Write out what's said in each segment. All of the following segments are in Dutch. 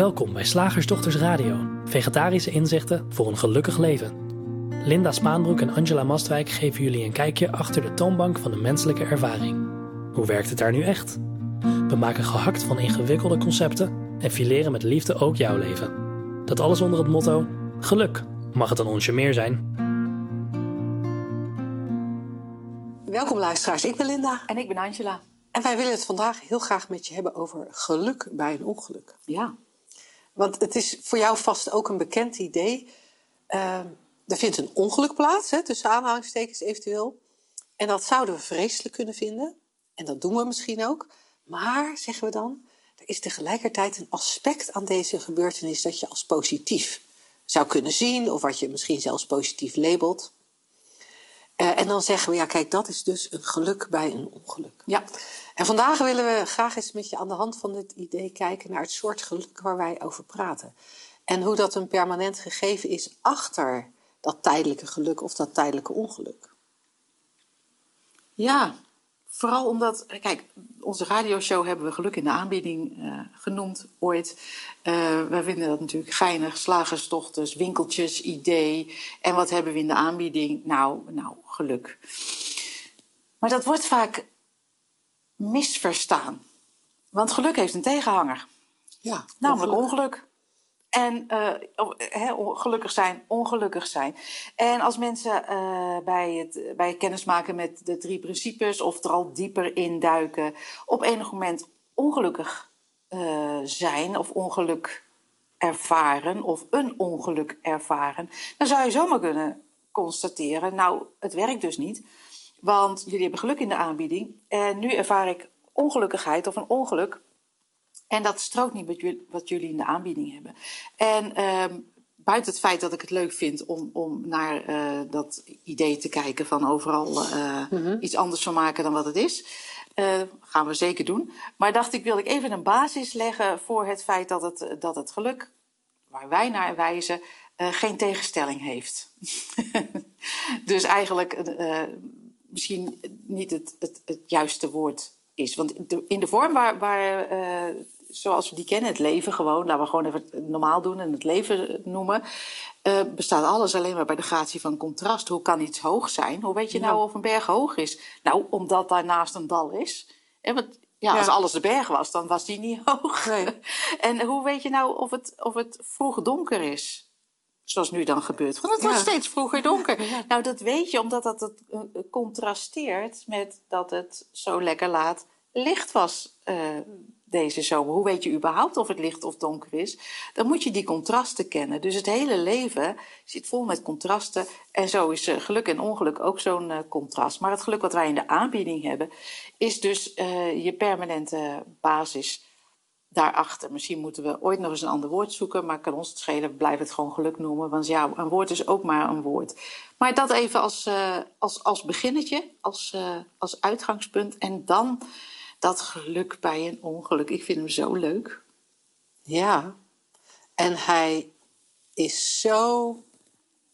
Welkom bij Slagersdochters Radio, vegetarische inzichten voor een gelukkig leven. Linda Spaanbroek en Angela Mastwijk geven jullie een kijkje achter de toonbank van de menselijke ervaring. Hoe werkt het daar nu echt? We maken gehakt van ingewikkelde concepten en fileren met liefde ook jouw leven. Dat alles onder het motto: geluk. Mag het een onsje meer zijn? Welkom luisteraars, ik ben Linda. En ik ben Angela. En wij willen het vandaag heel graag met je hebben over geluk bij een ongeluk. Ja. Want het is voor jou vast ook een bekend idee. Uh, er vindt een ongeluk plaats, hè, tussen aanhalingstekens eventueel. En dat zouden we vreselijk kunnen vinden. En dat doen we misschien ook. Maar, zeggen we dan, er is tegelijkertijd een aspect aan deze gebeurtenis dat je als positief zou kunnen zien, of wat je misschien zelfs positief labelt. Uh, en dan zeggen we, ja, kijk, dat is dus een geluk bij een ongeluk. Ja. En vandaag willen we graag eens met je aan de hand van dit idee kijken naar het soort geluk waar wij over praten. En hoe dat een permanent gegeven is achter dat tijdelijke geluk of dat tijdelijke ongeluk. Ja, vooral omdat, kijk, onze radioshow hebben we geluk in de aanbieding uh, genoemd ooit. Uh, wij vinden dat natuurlijk geinig, slagersdochters, winkeltjes, idee. En wat hebben we in de aanbieding? Nou, nou, geluk. Maar dat wordt vaak misverstaan. Want geluk heeft een tegenhanger. Ja, namelijk ongeluk. En uh, gelukkig zijn, ongelukkig zijn. En als mensen uh, bij, het, bij kennismaken met de drie principes of er al dieper in duiken, op enig moment ongelukkig zijn of ongeluk ervaren of een ongeluk ervaren, dan zou je zomaar kunnen constateren, nou, het werkt dus niet. Want jullie hebben geluk in de aanbieding en nu ervaar ik ongelukkigheid of een ongeluk en dat strookt niet met wat jullie in de aanbieding hebben. En um, buiten het feit dat ik het leuk vind om, om naar uh, dat idee te kijken van overal uh, mm -hmm. iets anders van maken dan wat het is. Uh, gaan we zeker doen. Maar dacht ik, wil ik even een basis leggen voor het feit dat het, dat het geluk, waar wij naar wijzen, geen tegenstelling heeft. dus eigenlijk misschien niet het, het, het juiste woord is. Want in de vorm waar, waar zoals we die kennen, het leven gewoon, laten we gewoon even normaal doen en het leven noemen, uh, bestaat alles alleen maar bij de gratie van contrast. Hoe kan iets hoog zijn? Hoe weet je nou of een berg hoog is? Nou, omdat daarnaast een dal is. En wat, ja, ja, als alles de berg was, dan was die niet hoog. Nee. en hoe weet je nou of het, of het vroeg donker is? Zoals nu dan gebeurt. Want het wordt steeds vroeger donker. Ja. Nou, dat weet je omdat dat het uh, contrasteert met dat het zo lekker laat licht was uh, deze zomer. Hoe weet je überhaupt of het licht of donker is? Dan moet je die contrasten kennen. Dus het hele leven zit vol met contrasten. En zo is uh, geluk en ongeluk ook zo'n uh, contrast. Maar het geluk wat wij in de aanbieding hebben, is dus uh, je permanente basis daarachter. Misschien moeten we ooit nog eens een ander woord zoeken, maar kan ons het schelen, blijf het gewoon geluk noemen. Want ja, een woord is ook maar een woord. Maar dat even als, als, als beginnetje, als, als uitgangspunt. En dan dat geluk bij een ongeluk. Ik vind hem zo leuk. Ja, en hij is zo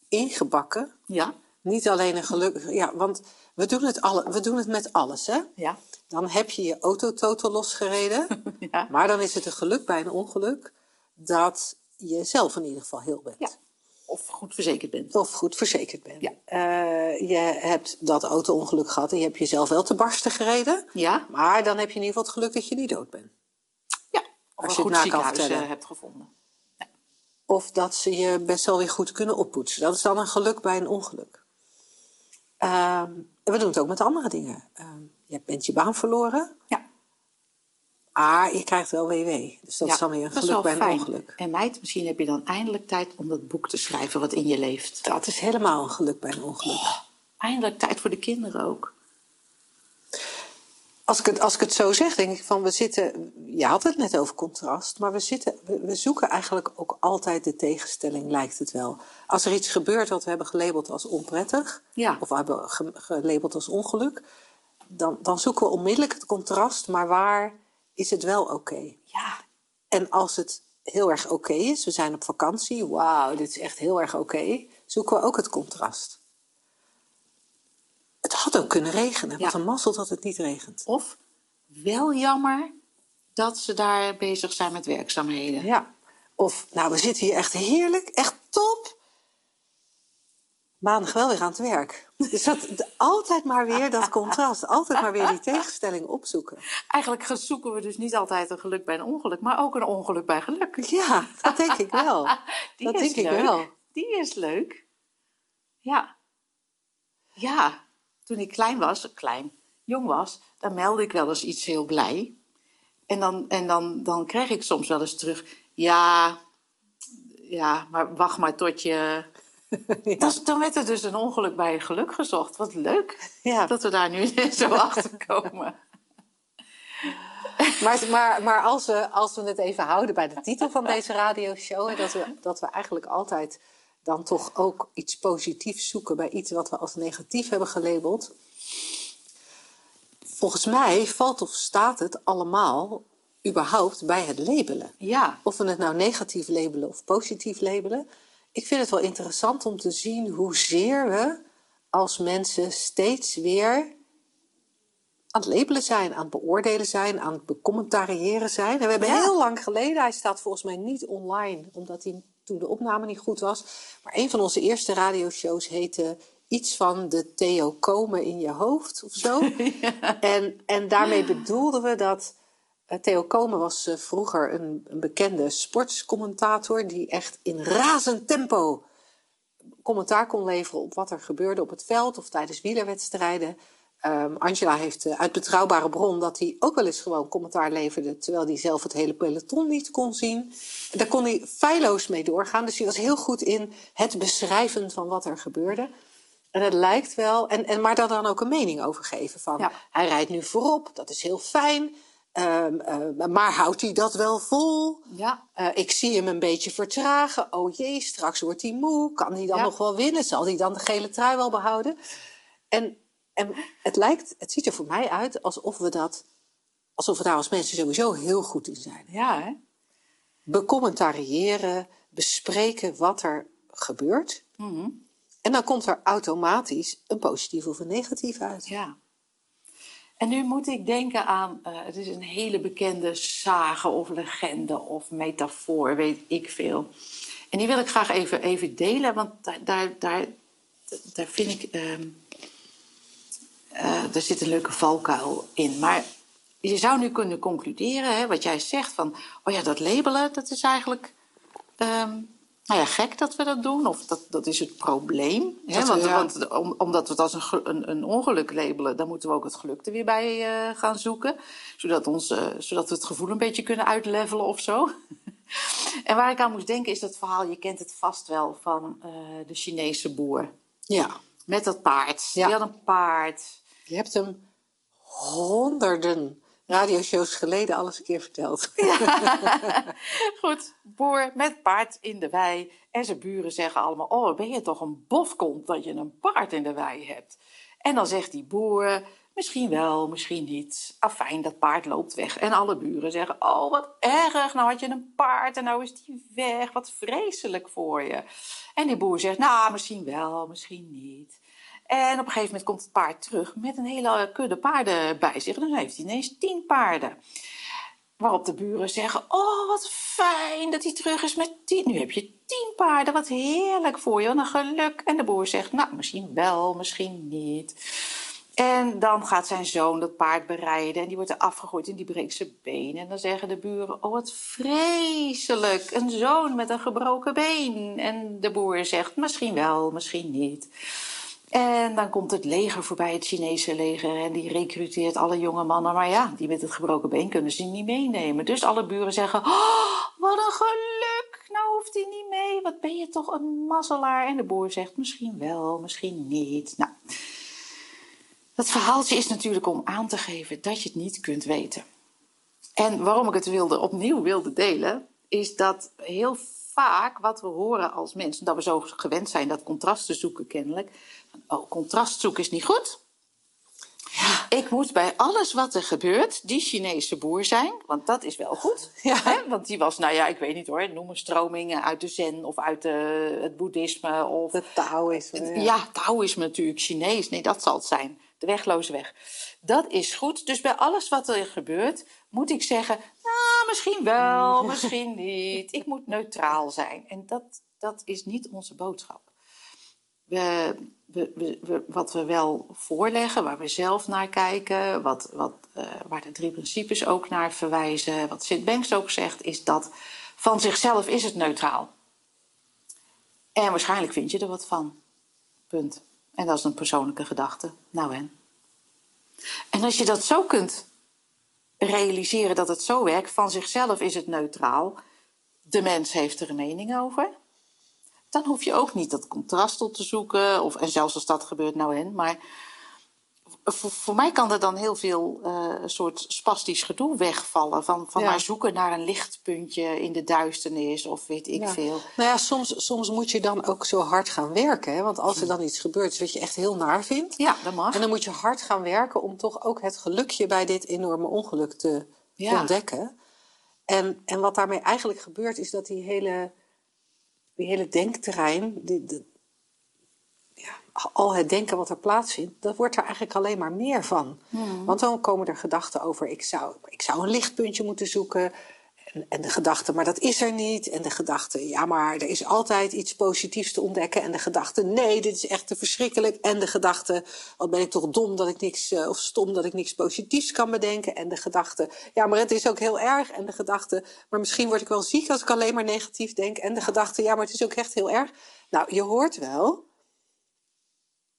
ingebakken. Ja. Niet alleen een geluk. Ja, want we doen het, alle, we doen het met alles, hè? Ja. Dan heb je je auto totaal losgereden. ja. Maar dan is het een geluk bij een ongeluk dat je zelf in ieder geval heel bent. Ja. Of goed verzekerd bent. Of goed verzekerd bent. Ja. Uh, je hebt dat auto-ongeluk gehad en je hebt jezelf wel te barsten gereden. Ja. Maar dan heb je in ieder geval het geluk dat je niet dood bent. Ja. Of Als een je goed het ziekenhuis vertellen. uh, hebt gevonden. Ja. Of dat ze je best wel weer goed kunnen oppoetsen. Dat is dan een geluk bij een ongeluk. Uh, we doen het ook met andere dingen. je bent je baan verloren. Ja. Maar je krijgt wel WW. Dus dat ja, is dan weer een geluk bij een fijn. ongeluk. En meid, misschien heb je dan eindelijk tijd om dat boek te schrijven wat in je leeft. Dat is helemaal een geluk bij een ongeluk. Eindelijk tijd voor de kinderen ook. Als ik, het, als ik het zo zeg, denk ik van we zitten. Je had het net over contrast, maar we, zitten, we, we zoeken eigenlijk ook altijd de tegenstelling, lijkt het wel. Als er iets gebeurt wat we hebben gelabeld als onprettig, Ja. of we hebben ge- gelabeld als ongeluk, dan, dan zoeken we onmiddellijk het contrast, maar waar is het wel oké? Ja. En als het heel erg oké is, we zijn op vakantie, wauw, dit is echt heel erg oké, zoeken we ook het contrast. Het had ook kunnen regenen, wat Ja. een mazzel dat het niet regent. Of wel jammer dat ze daar bezig zijn met werkzaamheden. Ja, Of, nou, we zitten hier echt heerlijk, echt top. Maandag wel weer aan het werk. Dus dat, altijd maar weer dat contrast. Altijd maar weer die tegenstelling opzoeken. Eigenlijk zoeken we dus niet altijd een geluk bij een ongeluk, maar ook een ongeluk bij geluk. Ja, dat denk ik wel. Die dat is denk ik leuk. wel. Die is leuk. Ja. Ja, toen ik klein was, klein, jong was, dan meldde ik wel eens iets heel blij. En dan, en dan, dan kreeg ik soms wel eens terug, ja, ja, maar wacht maar tot je... Dat, dan werd er dus een ongeluk bij een geluk gezocht. Wat leuk Ja. dat we daar nu zo achter komen. Maar, maar, maar als, we, als we het even houden bij de titel van deze radioshow... dat, we, dat we eigenlijk altijd dan toch ook iets positiefs zoeken... bij iets wat we als negatief hebben gelabeld. Volgens mij valt of staat het allemaal überhaupt bij het labelen. Ja, Of we het nou negatief labelen of positief labelen. Ik vind het wel interessant om te zien hoezeer we als mensen steeds weer aan het labelen zijn, aan het beoordelen zijn, aan het becommentariëren zijn. En we hebben Ja. heel lang geleden, hij staat volgens mij niet online, omdat hij toen de opname niet goed was. Maar een van onze eerste radioshows heette iets van de Theo Komen in je hoofd of zo. en, en daarmee bedoelden we dat Theo Komen was eh, vroeger een, een bekende sportscommentator die echt in razend tempo commentaar kon leveren op wat er gebeurde op het veld of tijdens wielerwedstrijden. Ehm, Angela heeft eh, uit betrouwbare bron dat hij ook wel eens gewoon commentaar leverde, terwijl hij zelf het hele peloton niet kon zien. En daar kon hij feilloos mee doorgaan, dus hij was heel goed in het beschrijven van wat er gebeurde. En het lijkt wel, en, en, maar daar dan ook een mening over geven van. Ja. Hij rijdt nu voorop, dat is heel fijn. Ehm, eh, maar houdt hij dat wel vol? ja. Eh, ik zie hem een beetje vertragen. Oh jee, straks wordt hij moe. Kan hij dan Ja. nog wel winnen? Zal hij dan de gele trui wel behouden? En, en het lijkt, het ziet er voor mij uit alsof we dat, alsof we daar als mensen sowieso heel goed in zijn. Ja, hè? Becommentariëren, bespreken wat er gebeurt. Mhm. En dan komt er automatisch een positief of een negatief uit. Ja. En nu moet ik denken aan, eh, het is een hele bekende sage of legende of metafoor, weet ik veel. En die wil ik graag even, even delen, want daar, daar, daar, daar vind ik, ehm eh, zit een leuke valkuil in. Maar je zou nu kunnen concluderen, hè, wat jij zegt, van, oh ja, dat labelen, dat is eigenlijk ehm, nou ja, gek dat we dat doen, of dat, dat is het probleem. Hè? We- Want, ja. want om, omdat we het als een, een, een ongeluk labelen, dan moeten we ook het geluk er weer bij eh, gaan zoeken. Zodat, ons, zodat we het gevoel een beetje kunnen uitlevelen of zo. en waar ik aan moest denken is dat verhaal, je kent het vast wel, van eh, de Chinese boer. Ja, Met dat paard. Ja. Die had een paard. je hebt hem honderden radioshows geleden alles een keer verteld. Goed, boer met paard in de wei. En zijn buren zeggen allemaal: Oh, ben je toch een bofkont dat je een paard in de wei hebt? En dan zegt die boer: Misschien wel, misschien niet. Afijn, dat paard loopt weg. En alle buren zeggen: Oh, wat erg. Nou had je een paard en nou is die weg. Wat vreselijk voor je. En die boer zegt: Nou, misschien wel, misschien niet. En op een gegeven moment komt het paard terug met een hele kudde paarden bij zich. En dan heeft hij ineens tien paarden. Waarop de buren zeggen: Oh, wat fijn dat hij terug is met tien. Nu heb je tien paarden, wat heerlijk voor je, wat een geluk. En de boer zegt: Nou, misschien wel, misschien niet. En dan gaat zijn zoon dat paard berijden en die wordt er afgegooid en die breekt zijn been. En dan zeggen de buren: Oh, wat vreselijk, een zoon met een gebroken been. En de boer zegt: Misschien wel, misschien niet. En dan komt het leger voorbij, het Chinese leger, en die recruteert alle jonge mannen. Maar ja, die met het gebroken been kunnen ze niet meenemen. Dus alle buren zeggen: Oh, wat een geluk! Nou hoeft hij niet mee. Wat ben je toch een mazzelaar? En de boer zegt: Misschien wel, misschien niet. Nou, dat verhaaltje is natuurlijk om aan te geven dat je het niet kunt weten. En waarom ik het wilde, opnieuw wilde delen, is dat heel vaak wat we horen als mensen, dat we zo gewend zijn dat contrast te zoeken kennelijk. van, Oh, contrast zoeken is niet goed. Ik moet bij alles wat er gebeurt die Chinese boer zijn, want dat is wel goed. Ja. Hè? Want die was, nou ja, ik weet niet hoor, noem een stroming uit de Zen of uit de, het boeddhisme of De Taoïsme. ja, Taoïsme natuurlijk, Chinees. Nee, dat zal het zijn. De wegloze weg. Dat is goed. Dus bij alles wat er gebeurt, moet ik zeggen, nou, misschien wel, misschien niet. Ik moet neutraal zijn. En dat, dat is niet onze boodschap. We, we, we, wat we wel voorleggen, waar we zelf naar kijken, wat, wat, uh, waar de drie principes ook naar verwijzen, wat Sint Banks ook zegt, is dat van zichzelf is het neutraal. En waarschijnlijk vind je er wat van. Punt. En dat is een persoonlijke gedachte. Nou en. En als je dat zo kunt realiseren dat het zo werkt, van zichzelf is het neutraal, de mens heeft er een mening over, dan hoef je ook niet dat contrast op te zoeken, of, en zelfs als dat gebeurt, nou en. Maar voor, voor, mij kan er dan heel veel uh, soort spastisch gedoe wegvallen. Van, van maar zoeken naar een lichtpuntje in de duisternis of weet ik veel. Nou ja, soms, soms moet je dan ook zo hard gaan werken. Hè? Want als er dan iets gebeurt wat je echt heel naar vindt. Ja, dat mag. En dan moet je hard gaan werken om toch ook het gelukje bij dit enorme ongeluk te ontdekken. En, en wat daarmee eigenlijk gebeurt is dat die hele, die hele denkterrein... Die, al het denken wat er plaatsvindt, dat wordt er eigenlijk alleen maar meer van. Hmm. Want dan komen er gedachten over, ik zou, ik zou een lichtpuntje moeten zoeken. En, en de gedachte, maar dat is er niet. En de gedachte, ja, maar er is altijd iets positiefs te ontdekken. En de gedachte, nee, dit is echt te verschrikkelijk. En de gedachte, wat ben ik toch dom dat ik niks, uh, of stom dat ik niks positiefs kan bedenken. En de gedachte, ja, maar het is ook heel erg. En de gedachte, maar misschien word ik wel ziek als ik alleen maar negatief denk. En de gedachte, ja, maar het is ook echt heel erg. Nou, je hoort wel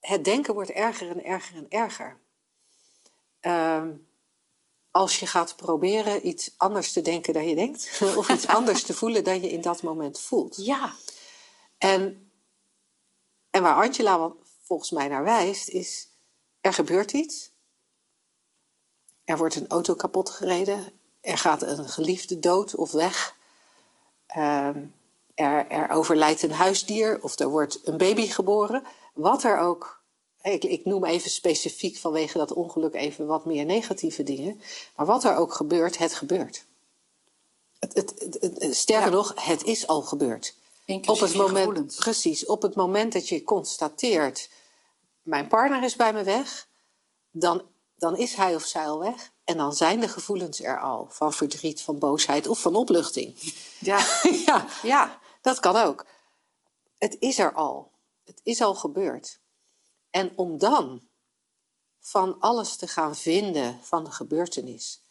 het denken wordt erger en erger en erger. Uh, als je gaat proberen iets anders te denken dan je denkt, of iets anders te voelen dan je in dat moment voelt. Ja. En, en waar Angela volgens mij naar wijst, is: er gebeurt iets. Er wordt een auto kapot gereden. Er gaat een geliefde dood of weg. Uh, er, er overlijdt een huisdier of er wordt een baby geboren. Wat er ook ik, ik, noem even specifiek vanwege dat ongeluk even wat meer negatieve dingen. Maar wat er ook gebeurt, het gebeurt. Het, het, het, sterker nog, het is al gebeurd. op het moment, precies, op het moment dat je constateert, mijn partner is bij me weg, dan, dan is hij of zij al weg. En dan zijn de gevoelens er al, van verdriet, van boosheid of van opluchting. Ja, ja. ja dat kan ook. Het is er al. Het is al gebeurd. En om dan van alles te gaan vinden van de gebeurtenis,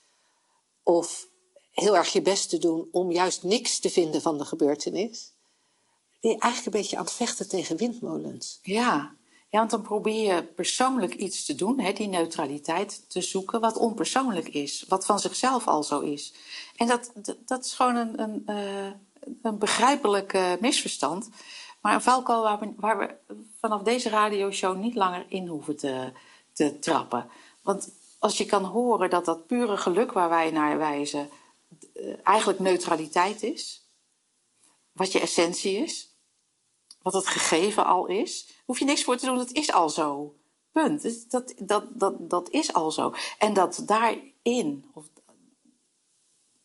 of heel erg je best te doen om juist niks te vinden van de gebeurtenis, ben je eigenlijk een beetje aan het vechten tegen windmolens. Ja, ja want dan probeer je persoonlijk iets te doen, hè, die neutraliteit te zoeken, wat onpersoonlijk is, wat van zichzelf al zo is. En dat, dat, is gewoon een, een, uh, een begrijpelijk misverstand. Maar een valkuil waar we, vanaf deze radioshow niet langer in hoeven te, te trappen. Want als je kan horen dat dat pure geluk waar wij naar wijzen eh, eigenlijk neutraliteit is, wat je essentie is, wat het gegeven al is, hoef je niks voor te doen, het is al zo. Punt. Dat, dat, dat, dat is al zo. En dat daarin of,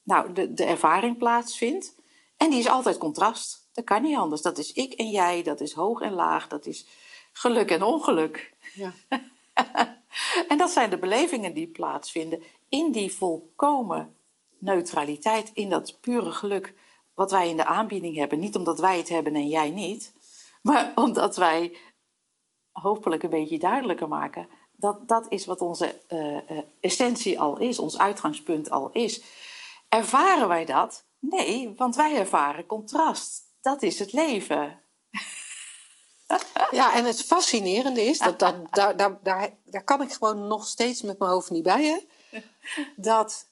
nou, de, de ervaring plaatsvindt, en die is altijd contrast. Dat kan niet anders. Dat is ik en jij, dat is hoog en laag, dat is geluk en ongeluk. Ja. en dat zijn de belevingen die plaatsvinden in die volkomen neutraliteit, in dat pure geluk wat wij in de aanbieding hebben. Niet omdat wij het hebben en jij niet, maar omdat wij hopelijk een beetje duidelijker maken dat dat is wat onze uh, essentie al is, ons uitgangspunt al is. Ervaren wij dat? Nee, want wij ervaren contrast dat is het leven. Ja, en het fascinerende is, dat, dat, daar, daar, daar, daar kan ik gewoon nog steeds met mijn hoofd niet bij, hè? dat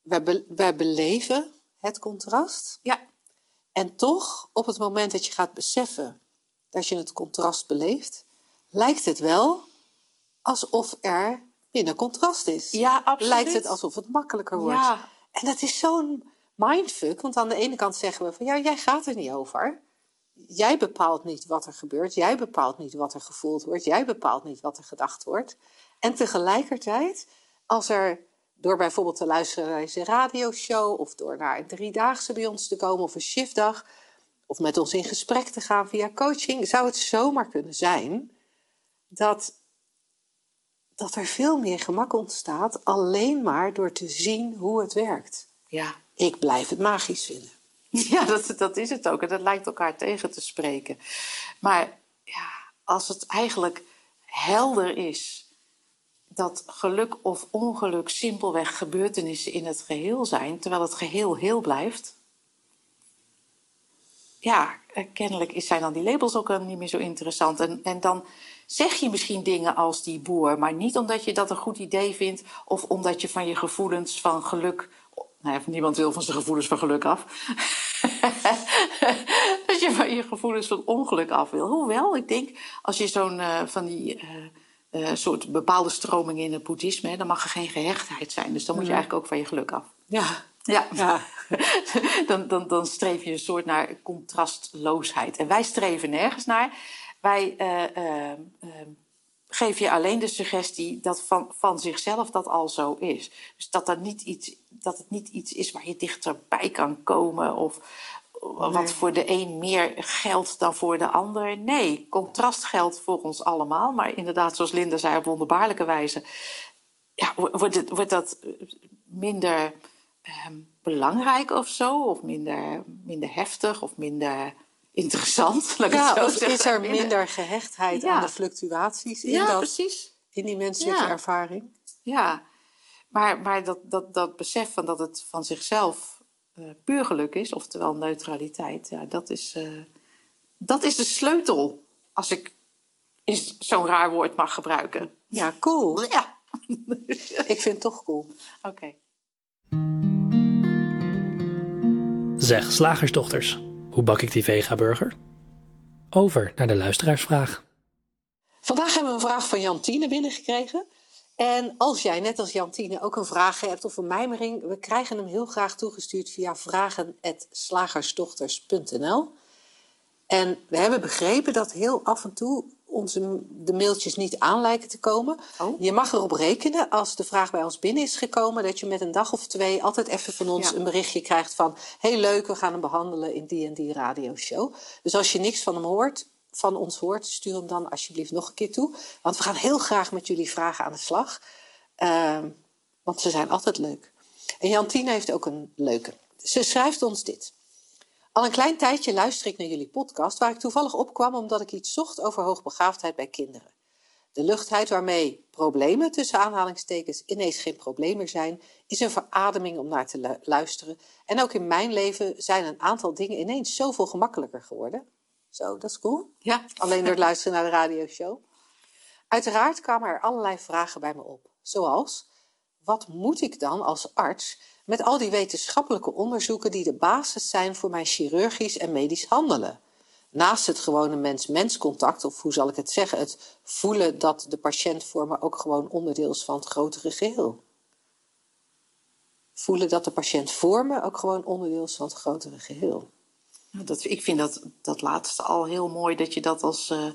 wij, wij beleven het contrast. Ja. En toch, op het moment dat je gaat beseffen dat je het contrast beleeft, lijkt het wel alsof er minder contrast is. Ja, absoluut. Lijkt het alsof het makkelijker wordt. Ja. En dat is zo'n mindfuck. Want aan de ene kant zeggen we van ja, jij gaat er niet over. Jij bepaalt niet wat er gebeurt. Jij bepaalt niet wat er gevoeld wordt. Jij bepaalt niet wat er gedacht wordt. En tegelijkertijd, als er door bijvoorbeeld te luisteren naar deze radioshow of door naar een driedaagse bij ons te komen of een shiftdag of met ons in gesprek te gaan via coaching, zou het zomaar kunnen zijn dat dat er veel meer gemak ontstaat alleen maar door te zien hoe het werkt. Ja, Ik blijf het magisch vinden. ja dat, dat is het ook. En dat lijkt elkaar tegen te spreken. Maar ja, als het eigenlijk helder is dat geluk of ongeluk simpelweg gebeurtenissen in het geheel zijn, terwijl het geheel heel blijft. Ja, eh, kennelijk zijn dan die labels ook helemaal niet meer zo interessant. En, en dan zeg je misschien dingen als die boer, maar niet omdat je dat een goed idee vindt of omdat je van je gevoelens van geluk. Nou ja, niemand wil van zijn gevoelens van geluk af. dat je van je gevoelens van ongeluk af wil. Hoewel, ik denk, als je zo'n eh, van die eh, eh, soort bepaalde stromingen in het boeddhisme, hè, dan mag er geen gehechtheid zijn. Dus dan moet je eigenlijk ook van je geluk af. Ja, Ja, ja. dan, dan, dan streef je een soort naar contrastloosheid. En wij streven nergens naar. Wij geven je alleen de suggestie dat van, van zichzelf dat al zo is. Dus dat, er niet iets, dat het niet iets is waar je dichterbij kan komen. Of wat voor de een meer geldt dan voor de ander. Nee, contrast geldt voor ons allemaal. Maar inderdaad, zoals Linda zei op wonderbaarlijke wijze... Ja, wo- wordt, het, wordt dat minder ehm, belangrijk of zo? Of minder, minder heftig of minder interessant? Laat ik het ja zo of zeggen. is er minder gehechtheid Ja. aan de fluctuaties in, Ja, dat, precies. in die menselijke Ja. ervaring? Ja, maar, maar dat, dat, dat besef van dat het van zichzelf eh, puur geluk is, oftewel neutraliteit, ja, dat, is, eh, dat is de sleutel. Als ik eens zo'n raar woord mag gebruiken. Ja, cool. Ja, Ik vind het toch cool. oké. Zeg, slagersdochters, hoe bak ik die vega-burger? Over naar de luisteraarsvraag. Vandaag hebben we een vraag van Jantine binnengekregen. En als jij, net als Jantine, ook een vraag hebt of een mijmering, we krijgen hem heel graag toegestuurd via vragen.slagersdochters.nl. En we hebben begrepen dat heel af en toe onze, de mailtjes niet aan lijken te komen. Oh. Je mag erop rekenen als de vraag bij ons binnen is gekomen, dat je met een dag of twee altijd even van ons Ja. een berichtje krijgt van heel leuk, we gaan hem behandelen in die en die radioshow. Dus als je niks van hem hoort, van ons hoort, stuur hem dan alsjeblieft nog een keer toe. Want we gaan heel graag met jullie vragen aan de slag. Ehm, want ze zijn altijd leuk. En Jantine heeft ook een leuke. Ze schrijft ons dit. Al een klein tijdje luister ik naar jullie podcast, waar ik toevallig opkwam omdat ik iets zocht over hoogbegaafdheid bij kinderen. De luchtheid waarmee problemen tussen aanhalingstekens ineens geen probleem meer zijn, is een verademing om naar te lu- luisteren. En ook in mijn leven zijn een aantal dingen ineens zoveel gemakkelijker geworden. Zo, dat is cool. Ja, Alleen door het luisteren naar de radioshow. Uiteraard kwamen er allerlei vragen bij me op. Zoals, wat moet ik dan als arts met al die wetenschappelijke onderzoeken die de basis zijn voor mijn chirurgisch en medisch handelen? Naast het gewone mens-mens contact, of hoe zal ik het zeggen, het voelen dat de patiënt voor me ook gewoon onderdeel is van het grotere geheel. Voelen dat de patiënt voor me ook gewoon onderdeel is van het grotere geheel. Nou, dat, ik vind dat, dat laatste al heel mooi dat je dat als, eh,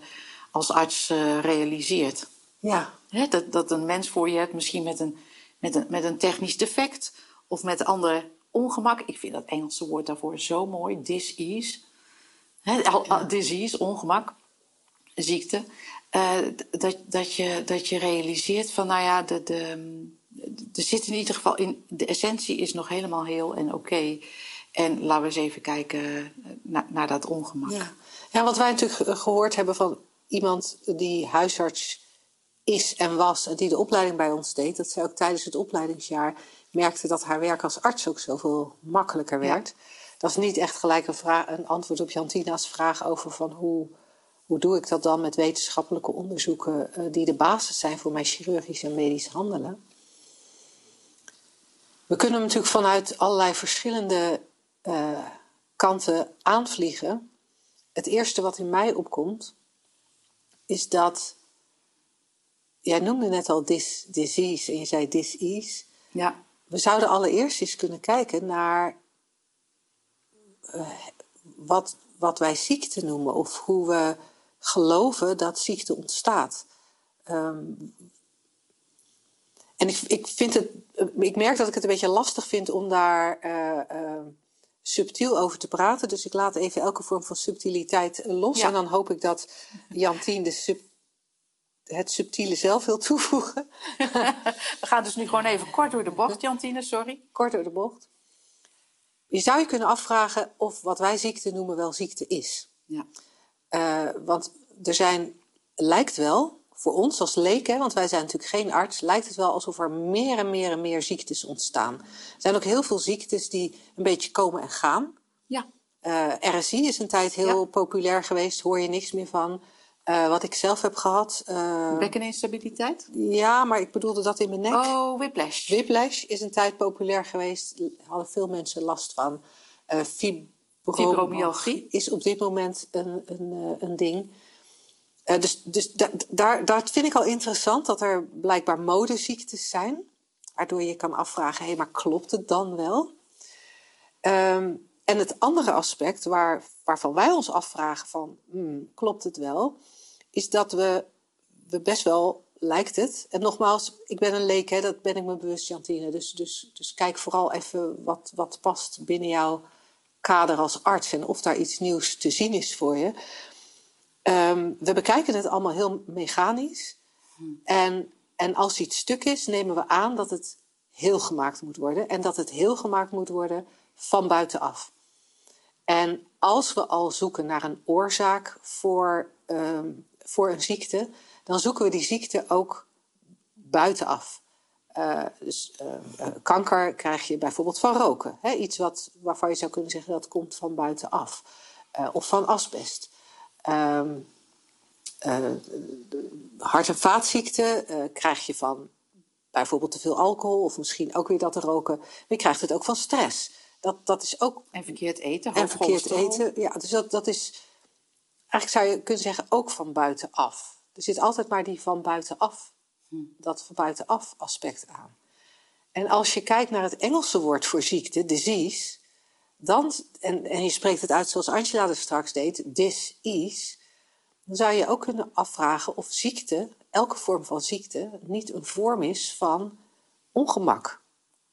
als arts eh, realiseert. Ja, dat, dat een mens voor je hebt, misschien met een, met, een, met een technisch defect of met ander ongemak. Ik vind dat Engelse woord daarvoor zo mooi, dis-ease. Al- disease, ongemak, ziekte. Eh, dat, dat, je, dat je realiseert van, nou ja, de, de, er zit in ieder geval in, de essentie is nog helemaal heel en oké. En laten we eens even kijken naar, naar dat ongemak. Ja. ja, wat wij natuurlijk ge- gehoord hebben van iemand die huisarts is en was en die de opleiding bij ons deed, dat zij ook tijdens het opleidingsjaar merkte dat haar werk als arts ook zoveel makkelijker Ja. werd. Dat is niet echt gelijk een, vraag, een antwoord op Jantina's vraag over van hoe, hoe doe ik dat dan met wetenschappelijke onderzoeken eh, die de basis zijn voor mijn chirurgisch en medisch handelen. We kunnen hem natuurlijk vanuit allerlei verschillende eh, kanten aanvliegen. Het eerste wat in mij opkomt, is dat. Jij noemde net al dis, disease en je zei disease. Ja. We zouden allereerst eens kunnen kijken naar eh, wat, wat wij ziekte noemen of hoe we geloven dat ziekte ontstaat. Ehm, en ik, ik, vind het, ik merk dat ik het een beetje lastig vind om daar eh, eh, subtiel over te praten. Dus ik laat even elke vorm van subtiliteit los. Ja. En dan hoop ik dat Jantien de het subtiele zelf wil toevoegen. We gaan dus nu gewoon even kort door de bocht, Jantine, sorry. Kort door de bocht. Je zou je kunnen afvragen of wat wij ziekte noemen wel ziekte is. Ja. Uh, want er zijn, lijkt wel, voor ons als leken, want wij zijn natuurlijk geen arts, lijkt het wel alsof er meer en meer en meer ziektes ontstaan. Er zijn ook heel veel ziektes die een beetje komen en gaan. Ja. Uh, RSI is een tijd heel Ja. populair geweest, hoor je niks meer van. Uh, wat ik zelf heb gehad. uh, Bekkeninstabiliteit? ja, maar ik bedoelde dat in mijn nek. Oh, whiplash. Whiplash is een tijd populair geweest. Hadden veel mensen last van. Uh, Fibromyalgie. is op dit moment een, een, uh, een ding. Uh, dus dus da daar, dat vind ik al interessant, dat er blijkbaar modeziektes zijn. Waardoor je kan afvragen, hé, hey, maar klopt het dan wel? Um, en het andere aspect waar, waarvan wij ons afvragen van, hmm, klopt het wel? Is dat we, we best wel lijkt het. En nogmaals, ik ben een leek, hè, dat ben ik me bewust, Jantine. Dus, dus, dus kijk vooral even wat, wat past binnen jouw kader als arts en of daar iets nieuws te zien is voor je. Um, we bekijken het allemaal heel mechanisch. En, en als iets stuk is, nemen we aan dat het heel gemaakt moet worden. En dat het heel gemaakt moet worden van buitenaf. En als we al zoeken naar een oorzaak voor, um, voor een ziekte, dan zoeken we die ziekte ook buitenaf. Uh, dus uh, uh, kanker krijg je bijvoorbeeld van roken. Hè? Iets wat, waarvan je zou kunnen zeggen dat komt van buitenaf. of van asbest. Um, hart- en vaatziekten krijg je van bijvoorbeeld te veel alcohol of misschien ook weer dat te roken. Maar je krijgt het ook van stress. Dat, dat is ook. En verkeerd eten. En verkeerd eten. Ja, dus dat, dat is. Eigenlijk zou je kunnen zeggen ook van buitenaf. Er zit altijd maar die van buitenaf, dat van buitenaf aspect aan. En als je kijkt naar het Engelse woord voor ziekte, disease, dan, en, en je spreekt het uit zoals Angela er straks deed, dis-ease, dan zou je ook kunnen afvragen of ziekte, elke vorm van ziekte, niet een vorm is van ongemak.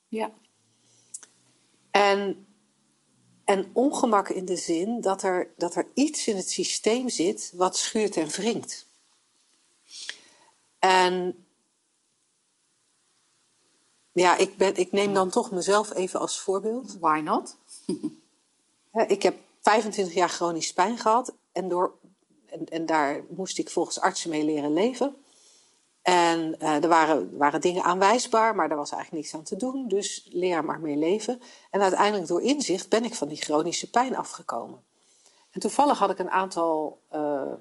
Ja. En, en ongemak in de zin dat er, dat er iets in het systeem zit wat schuurt en wringt. En ja, ik, ben, ik neem dan toch mezelf even als voorbeeld. Why not? ik heb 25 jaar chronisch pijn gehad en, door, en, en daar moest ik volgens artsen mee leren leven. En uh, er waren, waren dingen aanwijsbaar, maar daar was eigenlijk niks aan te doen. Dus leer er maar mee leven. En uiteindelijk door inzicht ben ik van die chronische pijn afgekomen. En toevallig had ik een aantal, uh,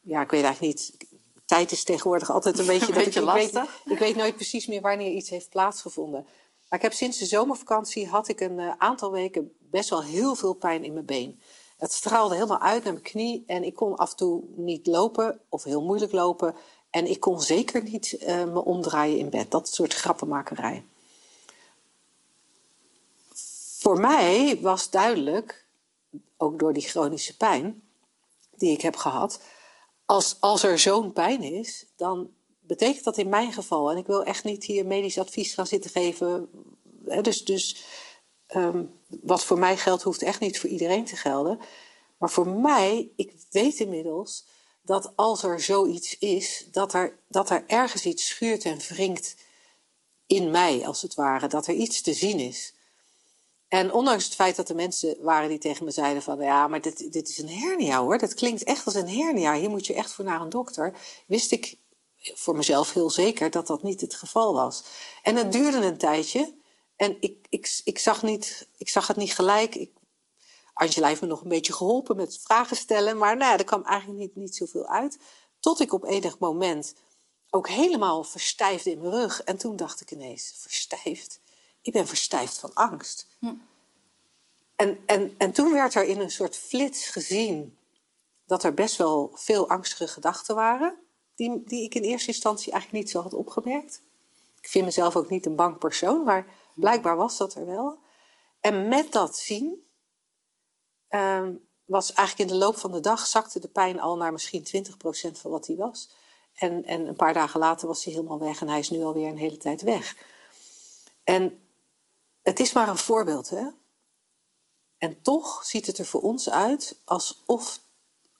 ja, ik weet eigenlijk niet, tijd is tegenwoordig altijd een beetje, een beetje dat ik, ik, weet, ik weet nooit precies meer wanneer iets heeft plaatsgevonden. Maar ik heb sinds de zomervakantie had ik een uh, aantal weken best wel heel veel pijn in mijn been. Het straalde helemaal uit naar mijn knie en ik kon af en toe niet lopen of heel moeilijk lopen. En ik kon zeker niet uh, me omdraaien in bed. Dat soort grappenmakerij. Voor mij was duidelijk, ook door die chronische pijn die ik heb gehad, als, als er zo'n pijn is, dan betekent dat in mijn geval, en ik wil echt niet hier medisch advies gaan zitten geven, hè, dus, dus um, wat voor mij geldt, hoeft echt niet voor iedereen te gelden. Maar voor mij, ik weet inmiddels dat als er zoiets is, dat er, dat er ergens iets schuurt en wringt in mij, als het ware. Dat er iets te zien is. En ondanks het feit dat er mensen waren die tegen me zeiden van... ja, maar dit, dit is een hernia hoor, dat klinkt echt als een hernia. Hier moet je echt voor naar een dokter. Wist ik voor mezelf heel zeker dat dat niet het geval was. En het duurde een tijdje. En ik, ik, ik, zag, niet, ik zag het niet gelijk. Ik, Angela heeft me nog een beetje geholpen met vragen stellen. Maar nou ja, er kwam eigenlijk niet, niet zoveel uit. Tot ik op enig moment ook helemaal verstijfde in mijn rug. En toen dacht ik ineens, verstijfd? Ik ben verstijfd van angst. Hm. En, en, en toen werd er in een soort flits gezien dat er best wel veel angstige gedachten waren. Die, die ik in eerste instantie eigenlijk niet zo had opgemerkt. Ik vind mezelf ook niet een bang persoon, maar blijkbaar was dat er wel. En met dat zien um, was eigenlijk in de loop van de dag zakte de pijn al naar misschien 20% van wat hij was. En, en een paar dagen later was hij helemaal weg en hij is nu alweer een hele tijd weg. En het is maar een voorbeeld, hè? En toch ziet het er voor ons uit alsof,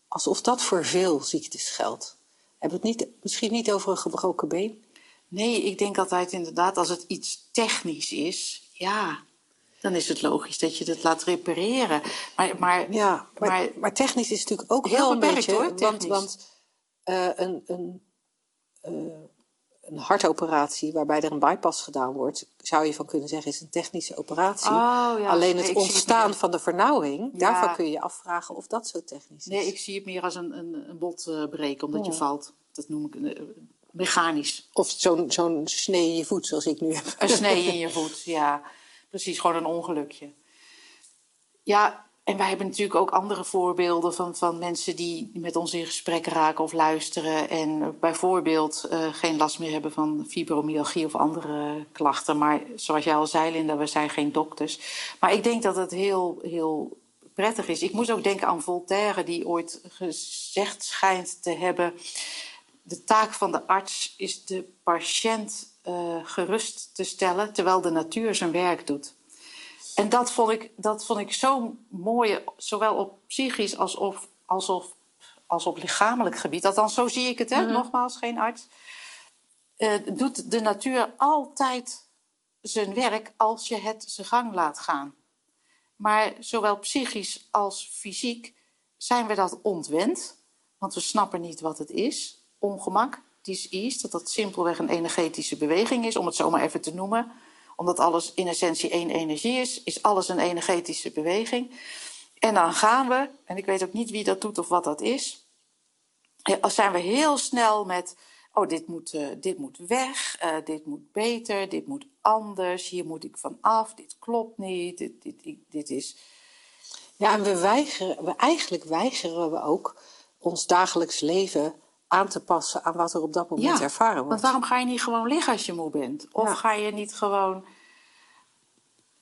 alsof dat voor veel ziektes geldt. We het niet, misschien niet over een gebroken been? Nee, ik denk altijd inderdaad, als het iets technisch is, ja, dan is het logisch dat je het laat repareren. Maar, maar, Ja, maar, maar- maar, technisch is natuurlijk ook Heel een beperkt, beetje... hoor, want technisch. want eh, een, een, eh, een hartoperatie waarbij er een bypass gedaan wordt... zou je van kunnen zeggen is een technische operatie. Oh, ja. Alleen het het ontstaan van de vernauwing... Ja. daarvan kun je je afvragen of dat zo technisch is. nee, ik zie het meer als een, een, een bot eh, breken omdat je valt. Dat noem ik mechanisch. Of zo'n zo'n snee in je voet zoals ik nu heb. Een snee in je voet, ja. Precies, gewoon een ongelukje. Ja, en wij hebben natuurlijk ook andere voorbeelden van, van mensen die met ons in gesprek raken of luisteren. En bijvoorbeeld eh, geen last meer hebben van fibromyalgie of andere klachten. Maar zoals jij al zei, Linda, we zijn geen dokters. Maar ik denk dat het heel, heel prettig is. Ik moest ook denken aan Voltaire, die ooit gezegd schijnt te hebben. De taak van de arts is de patiënt eh, gerust te stellen terwijl de natuur zijn werk doet. En dat vond ik, dat vond ik zo mooi, zowel op psychisch als op, als op, als op lichamelijk gebied. Althans, zo zie ik het, hè? nogmaals, geen arts. Eh, doet de natuur altijd zijn werk als je het zijn gang laat gaan. Maar zowel psychisch als fysiek zijn we dat ontwend, want we snappen niet wat het is. Ongemak, dis-ease, dat dat simpelweg een energetische beweging is, om het zo maar even te noemen. Omdat alles in essentie één energie is, is alles een energetische beweging. En dan gaan we, en ik weet ook niet wie dat doet of wat dat is, ja, dan zijn we heel snel met, oh, dit moet, eh, dit moet weg, eh, dit moet beter, dit moet anders, hier moet ik van af, dit klopt niet, dit, dit, dit, dit is... Ja, en we weigeren, we, eigenlijk weigeren we ook ons dagelijks leven aan te passen aan wat er op dat moment ervaren want wordt. waarom ga je niet gewoon liggen als je moe bent? Of Ja. ga je niet gewoon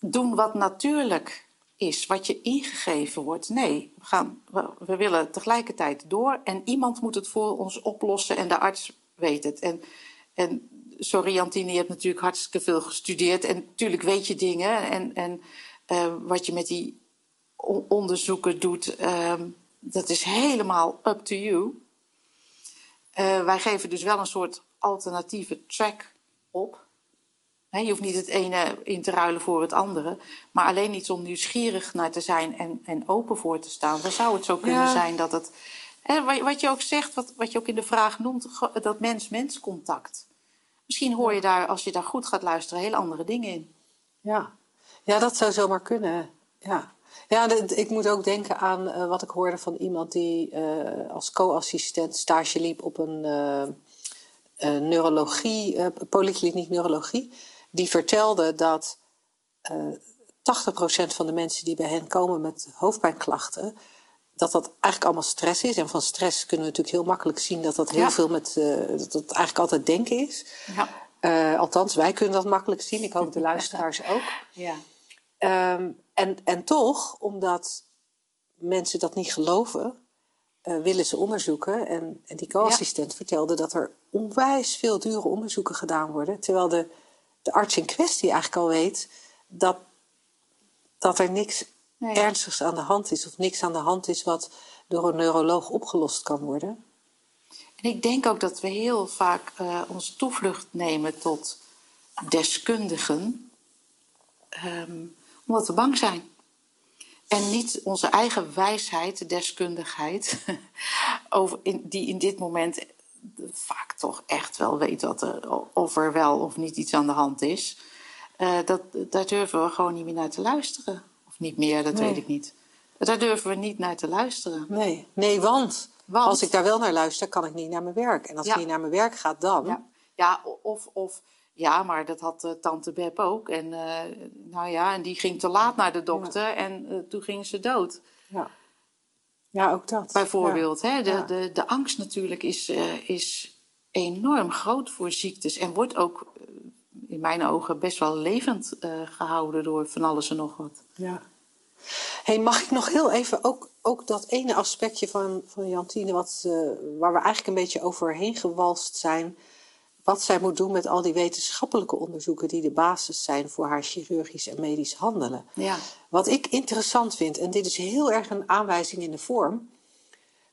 doen wat natuurlijk is, wat je ingegeven wordt? Nee, we, gaan, we, we willen tegelijkertijd door en iemand moet het voor ons oplossen en de arts weet het. En, en sorry Jantine, je hebt natuurlijk hartstikke veel gestudeerd en natuurlijk weet je dingen en, en eh, wat je met die on- onderzoeken doet, ehm, dat is helemaal up to you. Eh, wij geven dus wel een soort alternatieve track op. Je hoeft niet het ene in te ruilen voor het andere, maar alleen iets om nieuwsgierig naar te zijn en, en open voor te staan. Dan zou het zo kunnen Ja. zijn dat het. Wat, je ook zegt, wat, wat je ook in de vraag noemt, dat mens-mens contact. Misschien hoor je daar, als je daar goed gaat luisteren, hele andere dingen in. Ja. ja, dat zou zomaar kunnen. Ja, ja ik moet ook denken aan eh, wat ik hoorde van iemand die eh, als co-assistent stage liep op een eh, neurologie, polykliniek neurologie. Die vertelde dat eh 80% van de mensen die bij hen komen met hoofdpijnklachten, dat dat eigenlijk allemaal stress is. En van stress kunnen we natuurlijk heel makkelijk zien dat dat heel Ja. veel met, dat het eigenlijk altijd denken is. Ja. Althans, wij kunnen dat makkelijk zien. Ik hoop de luisteraars ook. ja. Ehm, en, en toch, omdat mensen dat niet geloven, eh, willen ze onderzoeken. En, en die co-assistent vertelde dat er onwijs veel dure onderzoeken gedaan worden. Terwijl de, de arts in kwestie eigenlijk al weet dat, dat er niks Nee. ernstigs aan de hand is. Of niks aan de hand is wat door een neuroloog opgelost kan worden. En ik denk ook dat we heel vaak eh, onze toevlucht nemen tot deskundigen, ehm, omdat we bang zijn. En niet onze eigen wijsheid, deskundigheid, over in, die in dit moment vaak toch echt wel weet wat er, of er wel of niet iets aan de hand is. Eh, dat, daar durven we gewoon niet meer naar te luisteren. Of niet meer, dat Nee. weet ik niet. Daar durven we niet naar te luisteren. Nee, nee want, Want? als ik daar wel naar luister, kan ik niet naar mijn werk. En als Ja. ik niet naar mijn werk ga, dan... Ja, ja of, of ja, maar dat had eh, tante Beb ook. En, eh, nou ja, en die ging te laat naar de dokter en eh, toen ging ze dood. Ja, ja ook dat. Bijvoorbeeld. Hè? De, Ja. de, de angst natuurlijk is, is enorm groot voor ziektes. En wordt ook in mijn ogen best wel levend eh, gehouden door van alles en nog wat. Ja. Hey, mag ik nog heel even ook, ook dat ene aspectje van, van Jantine, wat, waar we eigenlijk een beetje overheen gewalst zijn, wat zij moet doen met al die wetenschappelijke onderzoeken die de basis zijn voor haar chirurgisch en medisch handelen. Ja. Wat ik interessant vind, en dit is heel erg een aanwijzing in de vorm,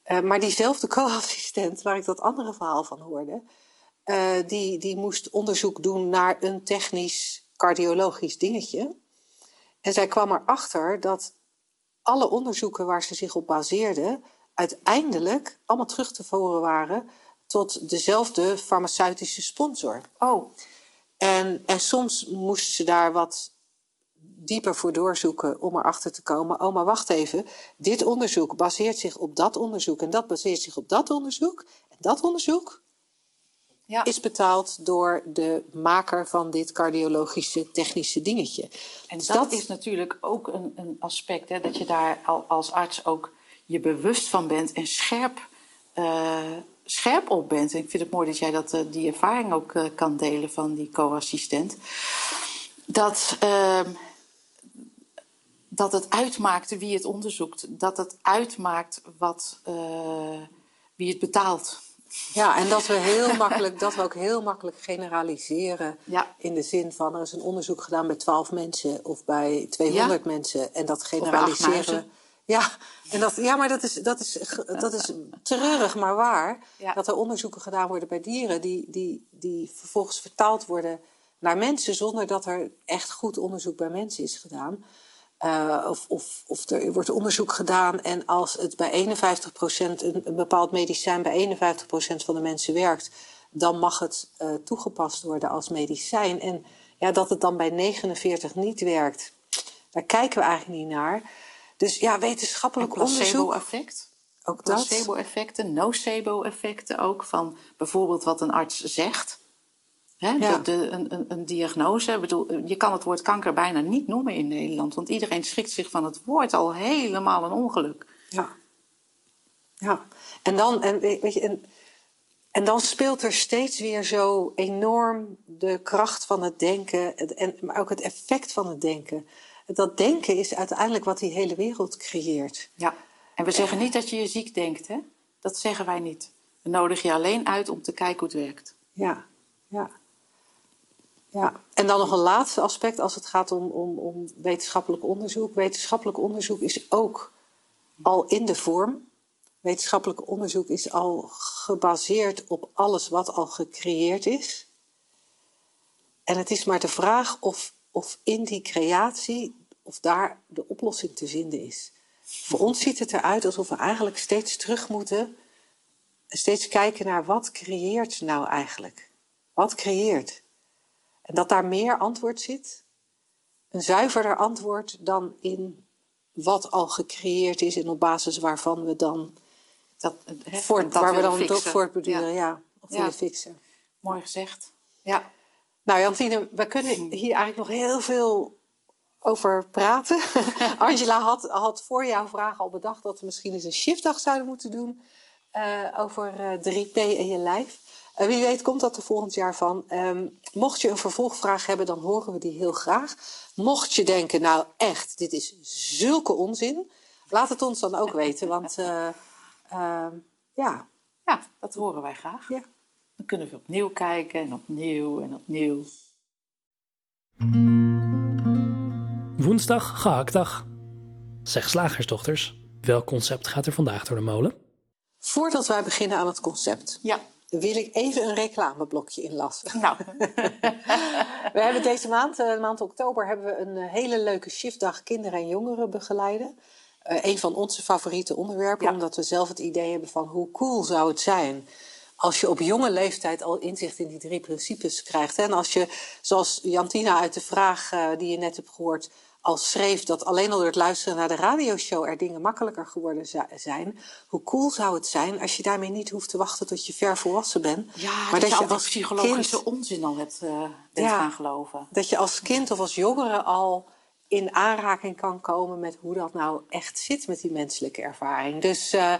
Eh, maar diezelfde co-assistent, waar ik dat andere verhaal van hoorde, eh, die, die moest onderzoek doen naar een technisch cardiologisch dingetje. En zij kwam erachter dat alle onderzoeken waar ze zich op baseerde, uiteindelijk allemaal terug te voeren waren tot dezelfde farmaceutische sponsor. Oh, En, en soms moest ze daar wat dieper voor doorzoeken om erachter te komen. Oh, maar wacht even. Dit onderzoek baseert zich op dat onderzoek. En dat baseert zich op dat onderzoek. En dat onderzoek ja. is betaald door de maker van dit cardiologische technische dingetje. En Dus dat, is natuurlijk ook een, een aspect, hè, dat je daar al, als arts ook je bewust van bent en scherp, eh, scherp op bent. En ik vind het mooi dat jij dat, eh, die ervaring ook eh, kan delen van die co-assistent. Dat, ehm, dat het uitmaakt wie het onderzoekt. Dat het uitmaakt wat, eh, wie het betaalt. Ja, en dat we heel makkelijk, dat we ook heel makkelijk generaliseren. Ja. In de zin van er is een onderzoek gedaan bij 12 mensen of bij 200 mensen. En dat generaliseren. Ja, en dat, ja, maar dat is, dat, is, dat is treurig, maar waar. Ja. Dat er onderzoeken gedaan worden bij dieren die, die, die vervolgens vertaald worden naar mensen zonder dat er echt goed onderzoek bij mensen is gedaan. Eh, of, of, of er wordt onderzoek gedaan en als het bij 51% een, een bepaald medicijn bij 51% van de mensen werkt, dan mag het eh, toegepast worden als medicijn. En ja, dat het dan bij 49 niet werkt, daar kijken we eigenlijk niet naar. Dus ja, En wetenschappelijk onderzoek. placebo-effect. Ook dat. Placebo-effecten, nocebo-effecten ook van bijvoorbeeld wat een arts zegt. Hè, Ja. de, de- een, een, een diagnose. Ik bedoel, je kan het woord kanker bijna niet noemen in Nederland, want iedereen schrikt zich van het woord al helemaal een ongeluk. Ja. Ja. En dan, en, we- weet je, en, en dan speelt er steeds weer zo enorm de kracht van het denken, en, maar ook het effect van het denken. Dat denken is uiteindelijk wat die hele wereld creëert. Ja. En we zeggen niet dat je je ziek denkt, hè? Dat zeggen wij niet. We nodigen je alleen uit om te kijken hoe het werkt. Ja, ja. Ja, en dan nog een laatste aspect als het gaat om, om, om wetenschappelijk onderzoek. Wetenschappelijk onderzoek is ook al in de vorm. Wetenschappelijk onderzoek is al gebaseerd op alles wat al gecreëerd is. En het is maar de vraag of, of in die creatie, of daar de oplossing te vinden is. Voor ons ziet het eruit alsof we eigenlijk steeds terug moeten steeds kijken naar wat creëert nou eigenlijk? Wat creëert? En dat daar meer antwoord zit, een zuiverder antwoord dan in wat al gecreëerd is en op basis waarvan we dan, Dat, hè, voort, dat waar we dan het ook voortbeduren, Ja. ja. of Ja. willen fixen. Mooi gezegd. Ja. Nou Jantine, we kunnen hier eigenlijk nog heel veel over praten. Angela had, had voor jouw vraag al bedacht dat we misschien eens een shiftdag zouden moeten doen eh, over eh, 3P in je lijf. Eh, wie weet komt dat er volgend jaar van. Ehm, mocht je een vervolgvraag hebben, dan horen we die heel graag. Mocht je denken, nou echt, dit is zulke onzin. Laat het ons dan ook weten, want eh, ehm, ja, ja, dat horen wij graag. ja. Dan kunnen we opnieuw kijken en opnieuw en opnieuw. Woensdag, gehaktdag. Zeg slagersdochters, welk concept gaat er vandaag door de molen? Voordat wij beginnen aan het concept, Ja, wil ik even een reclameblokje inlassen. nou. We hebben deze maand, eh, de maand oktober, hebben we een eh, hele leuke shiftdag kinderen en jongeren begeleiden. Eh, een van onze favoriete onderwerpen, Ja. omdat we zelf het idee hebben van hoe cool zou het zijn als je op jonge leeftijd al inzicht in die drie principes krijgt. hè. En als je, zoals Jantina uit de vraag eh, die je net hebt gehoord, al schreef dat alleen al door het luisteren naar de radioshow er dingen makkelijker geworden zi- zijn. Hoe cool zou het zijn als je daarmee niet hoeft te wachten tot je ver volwassen bent. Ja, dat, je al die psychologische kind- onzin al hebt, bent Ja. gaan geloven. dat je als kind of als jongere al in aanraking kan komen met hoe dat nou echt zit met die menselijke ervaring. Dus eh,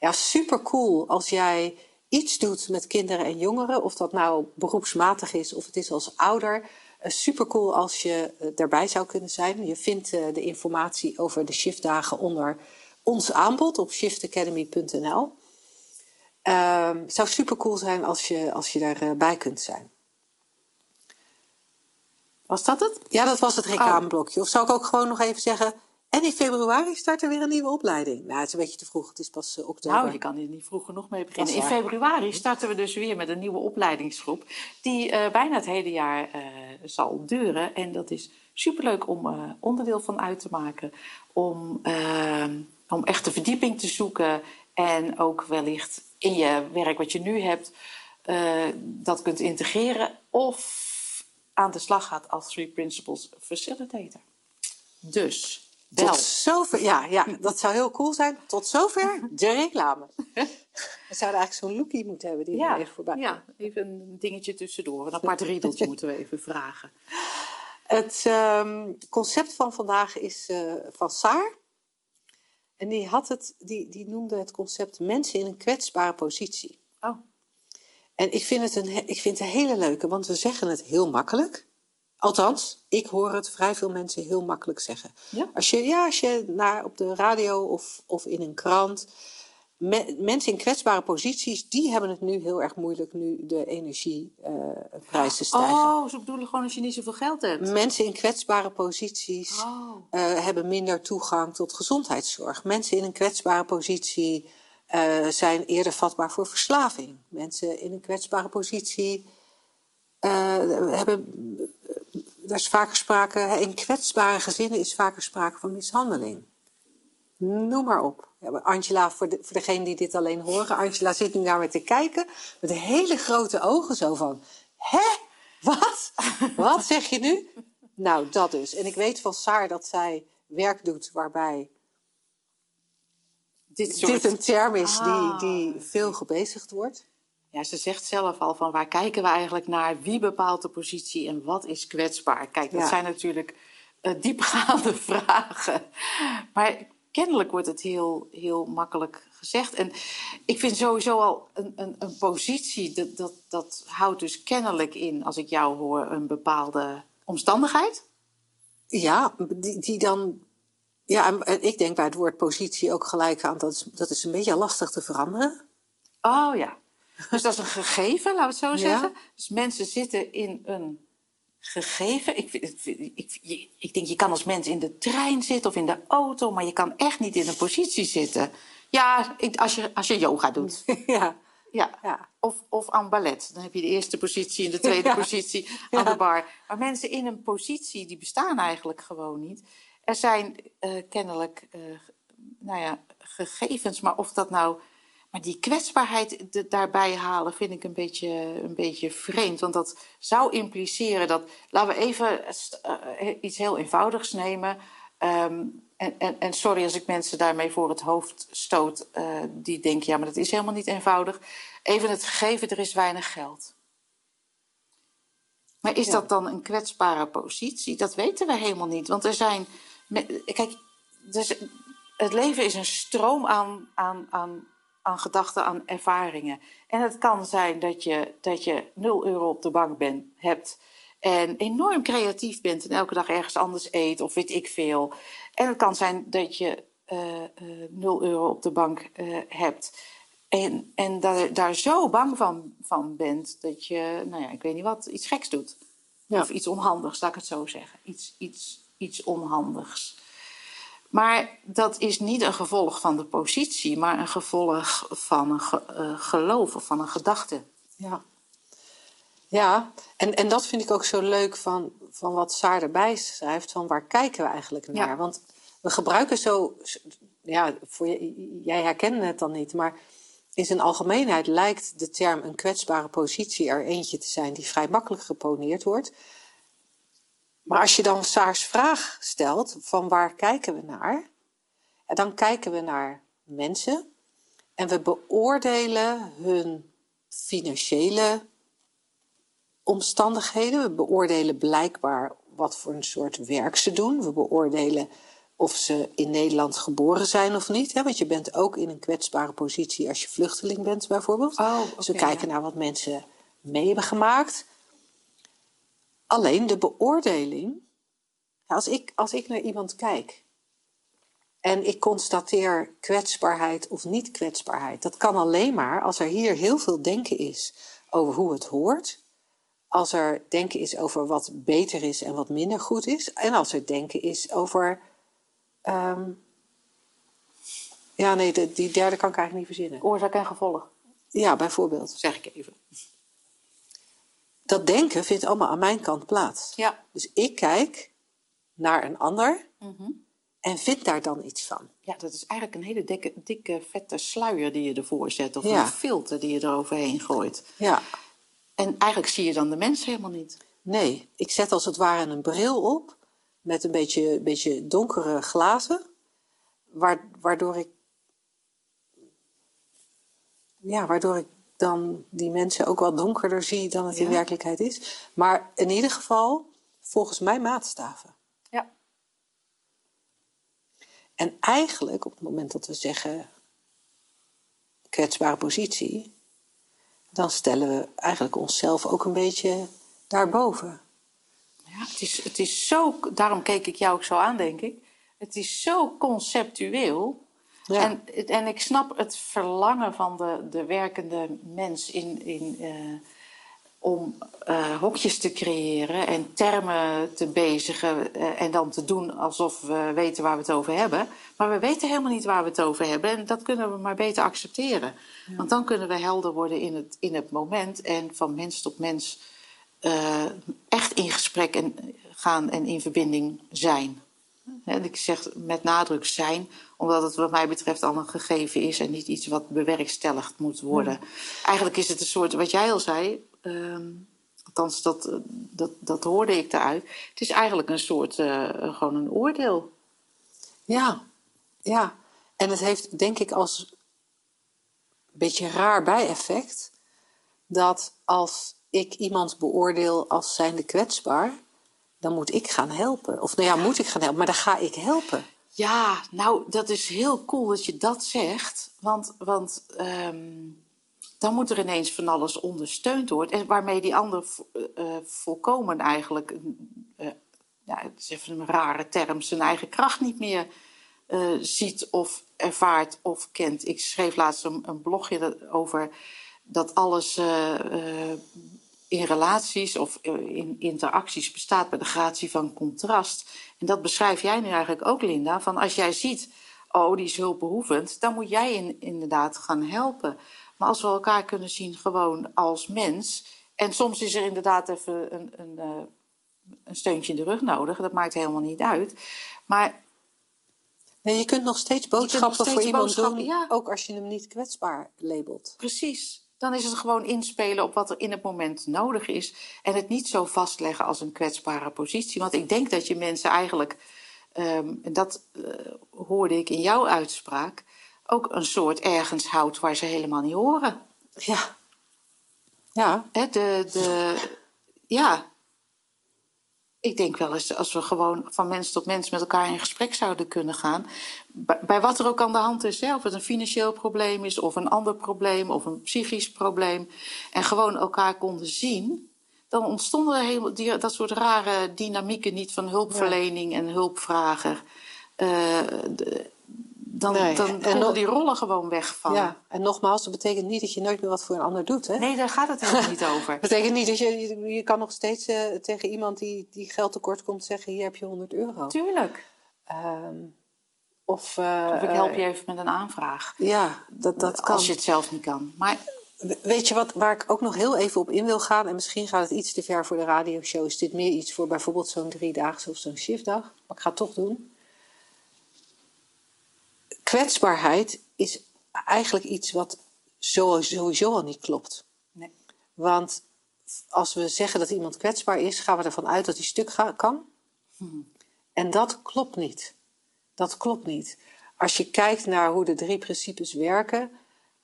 ja, super cool als jij iets doet met kinderen en jongeren, of dat nou beroepsmatig is of het is als ouder. Uh, super cool als je daarbij zou kunnen zijn. Je vindt uh, de informatie over de shiftdagen onder ons aanbod op shiftacademy.nl. Uh, het zou super cool zijn als je, als je daarbij kunt zijn. Was dat het? Ja, dat was het reclameblokje. Of zou ik ook gewoon nog even zeggen... En in februari start er weer een nieuwe opleiding. Nou, het is een beetje te vroeg. Het is pas uh, oktober. Nou, je kan hier niet vroeg genoeg mee beginnen. In februari starten we dus weer met een nieuwe opleidingsgroep. Die uh, bijna het hele jaar uh, zal duren. En dat is superleuk om onderdeel van uit te maken. Om, om echt de verdieping te zoeken. En ook wellicht in je werk wat je nu hebt, dat kunt integreren. Of aan de slag gaat als Three Principles Facilitator. Dus Bel. Tot zover, ja, ja, dat zou heel cool zijn. Tot zover de reclame. We zouden eigenlijk zo'n lookie moeten hebben die ja, even voorbij Ja, even een dingetje tussendoor. Een apart riedeltje moeten we even vragen. Het um, concept van vandaag is uh, van Saar. En die, had het, die, die noemde het concept mensen in een kwetsbare positie. Oh. En ik vind, het een, ik vind het een hele leuke, want we zeggen het heel makkelijk. Althans, ik hoor het vrij veel mensen heel makkelijk zeggen. Ja? Als je, ja, als je naar, op de radio of, of in een krant. Me, mensen in kwetsbare posities, die hebben het nu heel erg moeilijk nu de energieprijzen uh, stijgen. Oh, ze bedoelen gewoon als je niet zoveel geld hebt. Mensen in kwetsbare posities oh. uh, hebben minder toegang tot gezondheidszorg. Mensen in een kwetsbare positie uh, zijn eerder vatbaar voor verslaving. Mensen in een kwetsbare positie hebben er is vaker sprake, in kwetsbare gezinnen is vaker sprake van mishandeling. Noem maar op. Ja, Angela, voor, de, voor degene die dit alleen horen, Angela zit nu naar me te kijken met hele grote ogen zo van, hè? Wat? Wat zeg je nu? Nou, dat dus. En ik weet van Saar dat zij werk doet waarbij dit, dit een term is ah. die, die veel gebezigd wordt. Ja, ze zegt zelf al van waar kijken we eigenlijk naar? Wie bepaalt de positie en wat is kwetsbaar? Kijk, dat Ja. zijn natuurlijk eh, diepgaande vragen. Maar kennelijk wordt het heel, heel makkelijk gezegd. En ik vind sowieso al een, een, een positie, dat, dat, dat houdt dus kennelijk in, als ik jou hoor, een bepaalde omstandigheid. Ja, die, die dan. Ja, en- en ik denk bij het woord positie ook gelijk aan dat is, dat is een beetje lastig te veranderen. Oh ja. Dus dat is een gegeven, laten we het zo Ja. zeggen. Dus mensen zitten in een gegeven. Ik, ik, ik, ik denk, je kan als mens in de trein zitten of in de auto, maar je kan echt niet in een positie zitten. Ja, als je, als je yoga doet. ja, Ja. ja. Of, of aan ballet. Dan heb je de eerste positie en de tweede Ja. positie aan Ja. de bar. Maar mensen in een positie, die bestaan eigenlijk gewoon niet. Er zijn eh, kennelijk, eh, nou ja, gegevens, maar of dat nou... Maar die kwetsbaarheid de- daarbij halen vind ik een beetje, een beetje vreemd. Want dat zou impliceren dat... Laten we even eh, iets heel eenvoudigs nemen. Ehm, en, en, en sorry als ik mensen daarmee voor het hoofd stoot... eh, die denken, ja, maar dat is helemaal niet eenvoudig. Even het gegeven, er is weinig geld. Maar is Ja. dat dan een kwetsbare positie? Dat weten we helemaal niet. Want er zijn. Kijk, dus het leven is een stroom aan, aan, aan, aan gedachten, aan ervaringen. En het kan zijn dat je, dat je 0 euro op de bank bent, hebt. En enorm creatief bent en elke dag ergens anders eet of weet ik veel. En het kan zijn dat je eh eh 0 euro op de bank eh, hebt. En, en daar, daar zo bang van, van bent dat je, nou ja, ik weet niet wat, iets geks doet. Ja. Of iets onhandigs, laat ik het zo zeggen. Iets, iets, iets onhandigs. Maar dat is niet een gevolg van de positie, maar een gevolg van een ge- eh, geloof of van een gedachte. Ja, ja. En, en dat vind ik ook zo leuk van, van wat Saar erbij schrijft, van waar kijken we eigenlijk naar? Ja. Want we gebruiken zo, ja, voor jij herkende het dan niet, maar in zijn algemeenheid lijkt de term een kwetsbare positie er eentje te zijn die vrij makkelijk geponeerd wordt. Maar als je dan Saars vraag stelt, van waar kijken we naar? En dan kijken we naar mensen en we beoordelen hun financiële omstandigheden. We beoordelen blijkbaar wat voor een soort werk ze doen. We beoordelen of ze in Nederland geboren zijn of niet. Hè? Want je bent ook in een kwetsbare positie als je vluchteling bent, bijvoorbeeld. Oh, dus we kijken ja. naar wat mensen mee hebben gemaakt. Alleen de beoordeling. Als ik, als ik naar iemand kijk en ik constateer kwetsbaarheid of niet kwetsbaarheid, dat kan alleen maar als er hier heel veel denken is over hoe het hoort. Als er denken is over wat beter is en wat minder goed is. En als er denken is over Ehm, ja, nee, de, die derde kan ik eigenlijk niet verzinnen. Oorzaak en gevolg, Ja, bijvoorbeeld. zeg ik even. Dat denken vindt allemaal aan mijn kant plaats. Ja. Dus ik kijk naar een ander Mhm. en vind daar dan iets van. Ja, dat is eigenlijk een hele dikke, dikke vette sluier die je ervoor zet. Of Ja. een filter die je eroverheen gooit. Ja, En eigenlijk zie je dan de mens helemaal niet. nee, ik zet als het ware een bril op met een beetje, beetje donkere glazen, waar- waardoor ik, ja, waardoor ik dan die mensen ook wat donkerder zie dan het in werkelijkheid is. Maar in ieder geval volgens mijn maatstaven. Ja. En eigenlijk, op het moment dat we zeggen kwetsbare positie, dan stellen we eigenlijk onszelf ook een beetje daarboven. Ja, het is, het is zo, daarom keek ik jou ook zo aan, denk ik. Het is zo conceptueel. Ja. En, en ik snap het verlangen van de, de werkende mens in, in, eh, om eh, hokjes te creëren en termen te bezigen eh, en dan te doen alsof we weten waar we het over hebben. Maar we weten helemaal niet waar we het over hebben en dat kunnen we maar beter accepteren. Want dan kunnen we helder worden in het, in het moment en van mens tot mens echt in gesprek en, gaan en in verbinding zijn. En ik zeg met nadruk zijn, omdat het wat mij betreft al een gegeven is en niet iets wat bewerkstelligd moet worden. Eigenlijk is het een soort, wat jij al zei, ehm, althans dat, dat, dat hoorde ik eruit. Het is eigenlijk een soort, eh, gewoon een oordeel. Ja, ja. En het heeft denk ik als een beetje raar bijeffect dat als ik iemand beoordeel als zijnde kwetsbaar, dan moet ik gaan helpen. Of nou ja, moet ik gaan helpen, maar dan ga ik helpen. Ja, nou, dat is heel cool dat je dat zegt. Want, want ehm, dan moet er ineens van alles ondersteund worden. En waarmee die ander eh, eh, volkomen eigenlijk, eh, ja, het is even een rare term, zijn eigen kracht niet meer ziet of ervaart of kent. Ik schreef laatst een, blogje over dat alles in relaties of eh, in interacties bestaat bij de gratie van contrast. En dat beschrijf jij nu eigenlijk ook, Linda. Van als jij ziet, oh, die is hulpbehoevend, dan moet jij in, inderdaad gaan helpen. Maar als we elkaar kunnen zien gewoon als mens. En soms is er inderdaad even een, een, eh, een steuntje in de rug nodig. Dat maakt helemaal niet uit. Maar je kunt nog steeds nog boodschappen steeds voor iemand boodschappen, doen, ja. ook als je hem niet kwetsbaar labelt. Precies. Dan is het gewoon inspelen op wat er in het moment nodig is. En het niet zo vastleggen als een kwetsbare positie. Want ik denk dat je mensen eigenlijk, ehm, en dat eh, hoorde ik in jouw uitspraak, ook een soort ergens houdt waar ze helemaal niet horen. Ja. Ja, Hè, de, de, ja. Ik denk wel eens, als we gewoon van mens tot mens met elkaar in gesprek zouden kunnen gaan. Bij, bij wat er ook aan de hand is, hè, of het een financieel probleem is, of een ander probleem, of een psychisch probleem. En gewoon elkaar konden zien. Dan ontstonden er die, dat soort rare dynamieken niet van hulpverlening en hulpvrager. Eh, de- dan Nee, dan en nog- die rollen gewoon wegvallen. ja. En nogmaals, dat betekent niet dat je nooit meer wat voor een ander doet. Hè? Nee, daar gaat het helemaal niet over. Dat betekent niet dat je, je, je kan nog steeds eh, tegen iemand die, die geld tekort komt zeggen: hier heb je 100 euro. Tuurlijk. Ehm, of, eh, Of ik help je even met een aanvraag. Ja, dat, dat kan. Als je het zelf niet kan. Maar We- Weet je wat, waar ik ook nog heel even op in wil gaan, en misschien gaat het iets te ver voor de radioshow, is dit meer iets voor bijvoorbeeld zo'n driedaagse of zo'n shiftdag, maar ik ga het toch doen. Kwetsbaarheid is eigenlijk iets wat sowieso al niet klopt. nee. Want als we zeggen dat iemand kwetsbaar is, gaan we ervan uit dat hij stuk kan. En dat klopt niet. Dat klopt niet. Als je kijkt naar hoe de drie principes werken,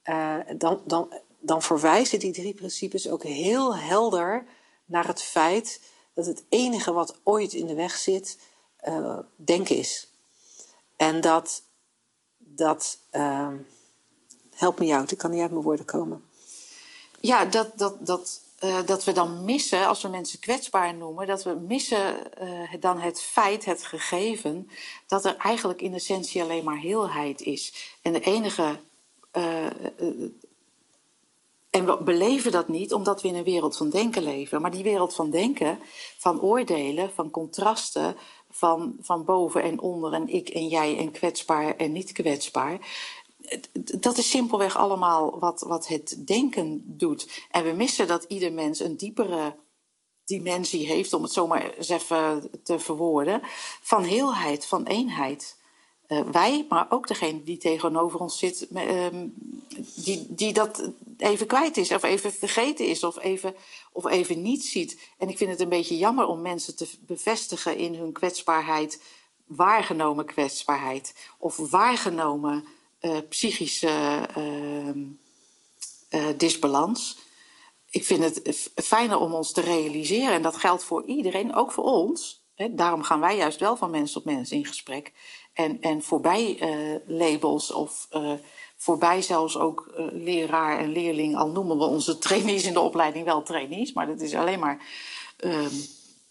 eh, dan, dan, dan verwijzen die drie principes ook heel helder naar het feit dat het enige wat ooit in de weg zit, eh, denken is. En dat, dat eh, help me out, ik kan niet uit mijn woorden komen. Ja, dat, dat, dat, eh, dat we dan missen, als we mensen kwetsbaar noemen, dat we missen eh, dan het feit, het gegeven, dat er eigenlijk in essentie alleen maar heelheid is. En de enige. eh, en we beleven dat niet omdat we in een wereld van denken leven. Maar die wereld van denken, van oordelen, van contrasten, van, van boven en onder en ik en jij en kwetsbaar en niet kwetsbaar. Dat is simpelweg allemaal wat, wat het denken doet. En we missen dat ieder mens een diepere dimensie heeft, om het zomaar eens even te verwoorden, van heelheid, van eenheid. Uh, wij, maar ook degene die tegenover ons zit, uh, die, die dat even kwijt is, of even vergeten is, of even, of even niet ziet. En ik vind het een beetje jammer om mensen te bevestigen in hun kwetsbaarheid, waargenomen kwetsbaarheid, of waargenomen uh, psychische ehm, disbalans ik vind het fijner om ons te realiseren, en dat geldt voor iedereen, ook voor ons. Daarom gaan wij juist wel van mens tot mens in gesprek. En, en voorbij uh, labels of uh, voorbij zelfs ook uh, leraar en leerling, al noemen we onze trainees in de opleiding wel trainees, maar dat is alleen maar um,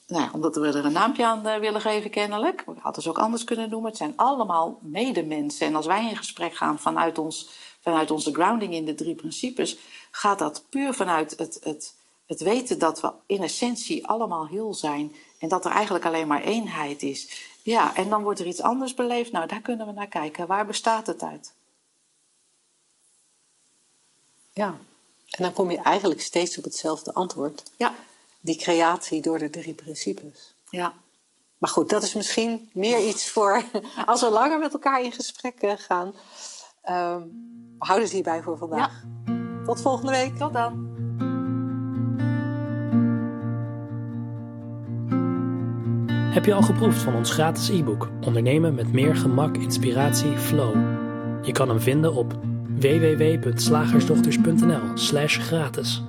nou omdat we er een naampje aan willen geven, kennelijk. We hadden ze ook anders kunnen noemen. Het zijn allemaal medemensen. En als wij in gesprek gaan vanuit, ons, vanuit onze grounding in de drie principes, gaat dat puur vanuit het, het, het weten dat we in essentie allemaal heel zijn en dat er eigenlijk alleen maar eenheid is. Ja, en dan wordt er iets anders beleefd. Nou, daar kunnen we naar kijken. Waar bestaat het uit? Ja, en dan kom je eigenlijk steeds op hetzelfde antwoord. Ja. Die creatie door de drie principes. Ja. Maar goed, dat is misschien meer iets voor als we langer met elkaar in gesprek gaan. Um, we houden het hierbij voor vandaag. Ja. Tot volgende week. Tot dan. Heb je al geproefd van ons gratis e-book Ondernemen met meer gemak, inspiratie, flow? Je kan hem vinden op www.slagersdochters.nl/gratis.